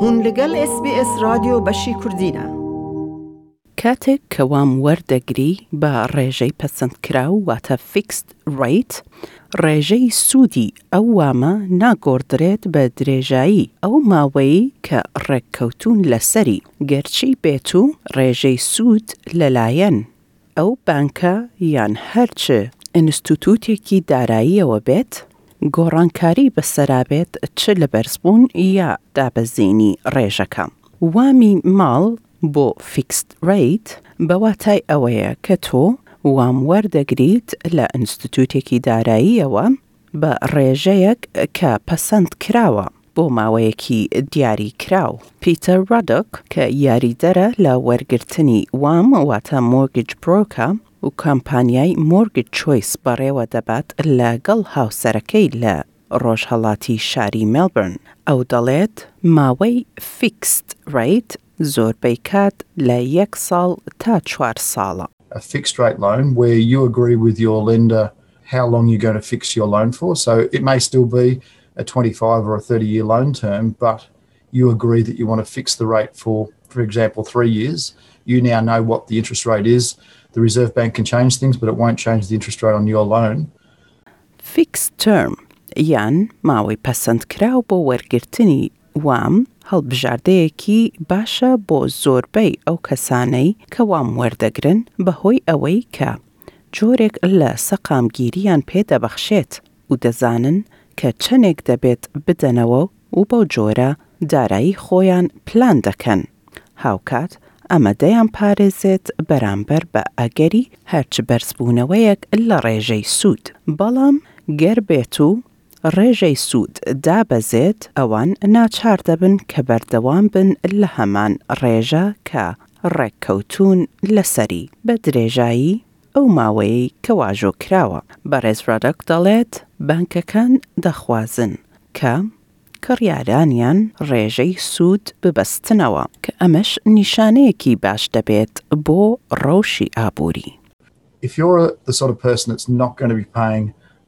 هون لەگەل ئێس بی ئێس رادیۆ بەشی کوردینە. کاتێک کە وام وەردەگری بە ڕێژەی پەسەندکراو واتە Fixed Rate، ڕێژەی سوودی ئەو وامە ناگۆڕدرێت بە درێژایی ئەو ماوەی کە ڕێککەوتوون لەسەری، گەرچی بێتوو ڕێژەی سوود لەلایەن. ئەو بانکە یان هەر چ ئینستوتوتێکی داراییەوە بێت، گۆڕانکاری بەسەرابێت چ لە بەرزبوون یا دابەزینی ڕێژەکە. وامی ماڵ بۆ Fixed Rate بە واتای ئەوەیە کە تۆ وام وەردەگریت لە ئینستوتوتێکی داراییەوە، بە ڕێژەیەک کە پەسەند کراوە بۆ ماوەیەکی دیاری کراو. پیتەر ڕادۆک کە یاریدەرە لە وەرگرتنی وام واتە مۆرگج برۆکە و کامپانیای مۆرگج چۆیس بەڕێوە دەبات لە گەڵ هاوسەرەکەی لە ڕۆژهەڵاتی شاری مێلبرن ئەو دەڵێت ماوەی فیکست ڕەیت زۆربەی کات لە یەک ساڵ تا چوار ساڵە. A fixed rate loan where you agree with your lender how long you're going to fix your loan for. So it may still be a 25 or a 30 year loan term, but you agree that you want to fix the rate for, for example, three years. You now know what the interest rate is. the Reserve Bank can change things, but it won't change the interest rate on your loan. Fixed term یان ماوەی پەسەندکراو بۆ وەرگرتنی وام، هەڵبژاردەیەکی باشە بۆ زۆربەی ئەو کەسانەی کە وام وەردەگرن بەهۆی ئەوەی کە جۆرێک لە سەقامگیرییان پێ دەبەخشێت و دەزانن کە چەندێک دەبێت بدەنەوە و بەو جۆرە دارایی خۆیان پلان دەکەن، هاوکات ئەمە دەیانپارێزێت بەرامبەر بە ئەگەری هەرچ بەرزبوونەوەیەک لە ڕێژەی سوود، بەڵام گەر بێت و ڕێژەی سوود دابەزێت، ئەوان ناچار دەبن کە بەردەوام بن لە هەمان ڕێژە کە ڕێککەوتوون لەسەری، بە درێژایی ئەو ماوەیەی کە واژۆ کراوە. بەڕێز ڕەدەک دەڵێت، بانکەکان دەخوازن کە کڕیارانیان ڕێژەی سوود ببەستنەوە، کە ئەمەش نیشانەیەکی باش دەبێت بۆ ڕەوشی ئابووری.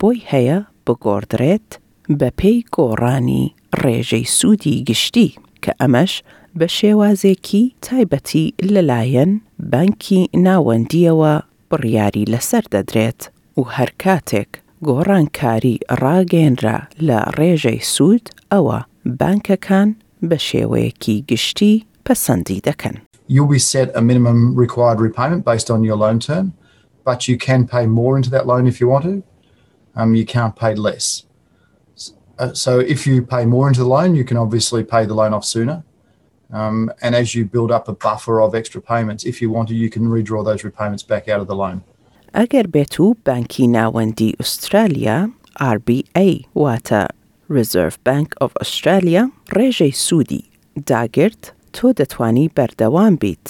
بۆی هەیە بگۆڕدرێت بەپێی گۆڕانی ڕێژەی سوودی گشتی، کە ئەمەش بە شێوازێکی تایبەتی لەلایەن بانکی ناوەندییەوە بڕیاری لەسەر دەدرێت و هەر کاتێک گۆڕانکاری ڕاگەیەنرا لە ڕێژەی سوود ئەوا بانکەکان بە شێوەیەکی گشتی پەسەندی دەکەن. UBZ a minimum required repayment based on your loan term but you can pay more into that loan if you want to. Um, you can't pay less. Uh, so if you pay more into the loan, you can obviously pay the loan off sooner. Um, and as you build up a buffer of extra payments, if you want to, you can redraw those repayments back out of the loan. ئەگەر بێت بانکی ناوەندی RBA واتە ریزرف بانک ئۆف ئوسترالیا ڕێژەی سوودی داگرت تۆ دەتوانی بەردەوام بیت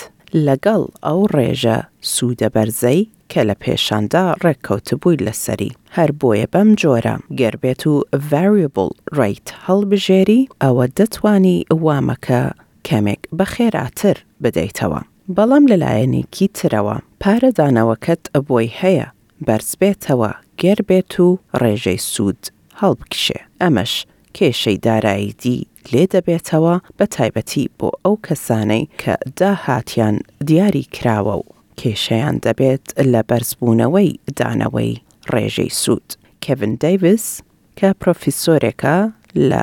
لەگەڵ ئەو ڕێژە سوودە بەرزەی کە لە پێشاندا ڕێککەوتبووی لەسەری هەر بۆیە بەم جۆرە گەر بێت و Variable Rate هەڵبژێری ئەوە دەتوانی وامەکە کەمێک بە خێراتر بدەیتەوە بەڵام لە لایەنێکی ترەوە پارە دانەوەکەت بۆی هەیە بەرزبێتەوە گێر بێت و ڕێژەی سوود هەڵبکشێ، ئەمەش کێشەی دارایی دی لێ دەبێتەوە بە تایبەتی بۆ ئەو کەسانەی کە داهاتیان دیاری کراوە و کێشەیان دەبێت لە بەرزبوونەوەی دانەوەی ڕێژەی سوود. کێڤن دەیڤس کە پرۆفیسۆرێکە لە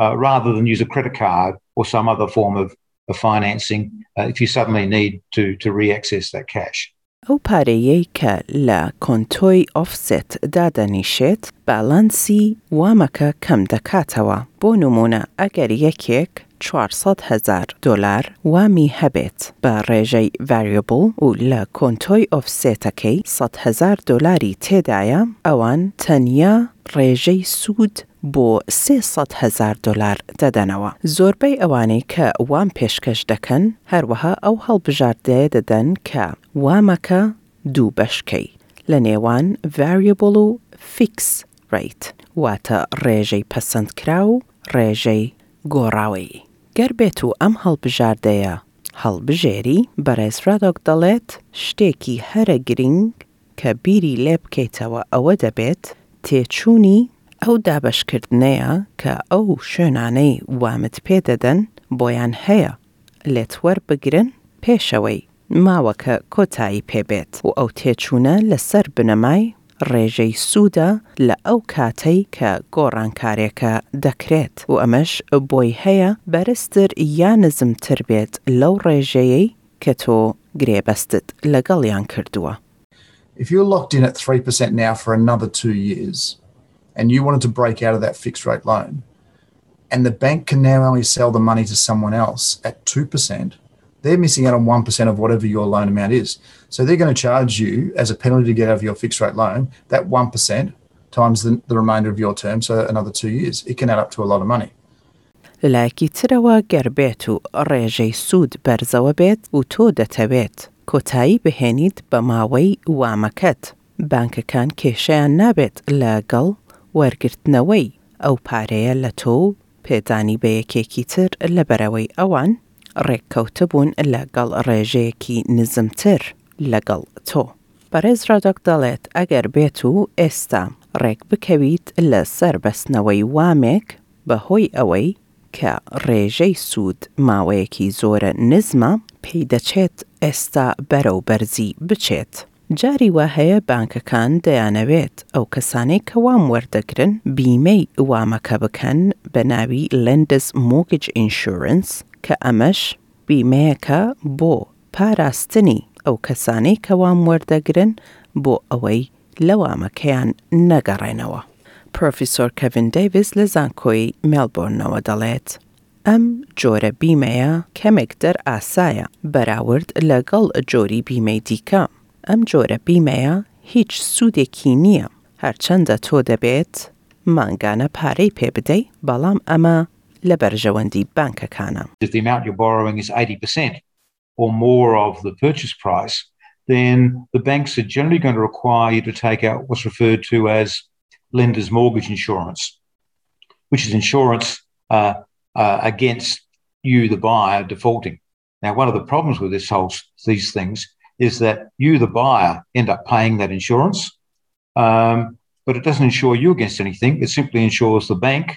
uh, rather than use a credit card or some other form of, of financing uh, if you suddenly need to, to re-access that cash. ئەو پارەیەی کە لە کۆنتۆی ئۆفسێت دادەنیشێت باڵانسی وامەکە کەم دەکاتەوە بۆ نمونە ئەگەر یەکێک 400 هزار دلار وامی هەبێت بە ڕێژەی ڤریبل و لە کۆنتۆی ئۆفسێتەکەی 100 هزار دلاری تێدایە ئەوان تەنیا ڕێژەی سوود بۆ سێ سەد هەزار دۆلار دەدەنەوە. زۆربەی ئەوانەی کە وام پێشکەش دەکەن، هەروەها ئەو هەڵبژاردەیە دەدەن کە وامەکە دوو بەش کەی لە نێوان Variable و Fix Rate واتە ڕێژەی پەسەندکراو و ڕێژەی گۆڕاوەیی. گەر بێتو ئەم هەڵبژاردەیە هەڵبژێری، بەڕێز Radok دەڵێت شتێکی هەرە گرینگ کە بیری لێ بکەیتەوە ئەوە دەبێت تێچوونی ئەو دابەشکردنەیە کە ئەو شوێنانەی وامت پێ دەدەن بۆیان هەیە لێت وەربگرن پێشەوەی ماوەکە کۆتایی پێ بێت و ئەو تێچوونە لەسەر بنەمای ڕێژەی سوودە لە ئەو کاتەی کە گۆڕانکارێکە دەکرێت و ئەمەش بۆی هەیە بەرزتر یا نزمتر بێت لەو ڕێژەیەی کە تۆ گرێبەستت لەگەڵیان کردووە. If you're locked in at 3% now for another two years, and you wanted to break out of that fixed rate loan, and the bank can now only sell the money to someone else at 2%, they're missing out on 1% of whatever your loan amount is. So they're going to charge you as a penalty to get out of your fixed rate loan that 1% times the, the remainder of your term, so another two years. It can add up to a lot of money. لە لایەکی ترەوە گەر بێت و ڕێژەی سوود بەرزەوە بێت و تۆ دەتەوێت کۆتایی بهێنیت بە ماوەی وامەکەت، بانکەکان کێشەیان نابێت لە گەڵ وەرگرتنەوەی ئەو پارەیە لە تۆ و پێدانی بە یەکێکی تر لەبەرئەوەی ئەوان ڕێککەوتبوون لە گەڵ ڕێژەیەکی نزمتر لە گەڵ تۆ. بەڕێز ڕادۆک دەڵێت ئەگەر بێت و ئێستا ڕێکبکەویت لە سەر بەستنەوەی وامێک، بەهۆی ئەوەی کە ڕێژەی سوود ماوەیەکی زۆرە نزمە، پێیدەچێت ئێستا بەرەو بەرزی بچێت. جاری وا هەیە بانکەکان دەیانەوێت ئەو کەسانەی کە وام وەردەگرن بیمەی وامەکە بکەن بە ناوی Lenders Mortgage Insurance کە ئەمەش بیمەیەکە بۆ پاراستنی ئەو کەسانەی کە وام وەردەگرن بۆ ئەوەی لە وامەکەیان نەگەڕێنەوە. پرۆفیسۆر کێڤین دەیڤس لە زانکۆی مێلبۆرنەوە دەڵێت، ئەم جۆرە بیمەیە کەمێک دەرئاسایە بەراورد لەگەڵ جۆری بیمەی دیکە، ئەم جۆرە بیمەیە هیچ سوودێکی نییە، هەرچەندە تۆ دەبێت مانگانە پارەی پێ بدەی، بەڵام ئەمە لە بەرژەوەندی بانکەکانە. or more of the purchase price, then the banks are generally going to require you to take out what's referred to as lender's mortgage insurance, which is insurance uh, uh, against you, the buyer, defaulting. Now, one of the problems with this whole these things is that you, the buyer, end up paying that insurance. Um, but it doesn't insure you against anything. It simply insures the bank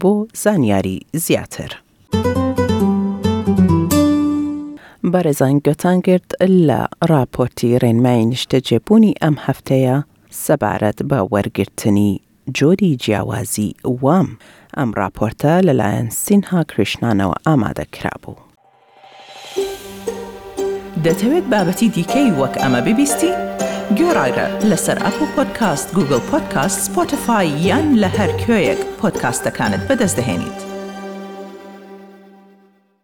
بۆ زانیاری زیاتر. بەڕێزان گوێتان گرت لە ڕاپۆرتی ڕێنمای نیشتەجێبوونی ئەم هەفتەیە سەبارەت بە وەرگرتنی جۆری جیاوازی وام، ئەم ڕاپۆرتە لەلایەن سینها کریشنانەوە ئامادە کرابوو. دەتەوێت بابەتی دیکەی وەک ئەمە ببیستی؟ گۆرائرە لەسەر ئەپڵ پۆدکاست، گوگڵ پۆدکاست، سپۆتفای یان لە هەر کوێیەک پۆدکاستەکانت بەدەست دەهێنیت.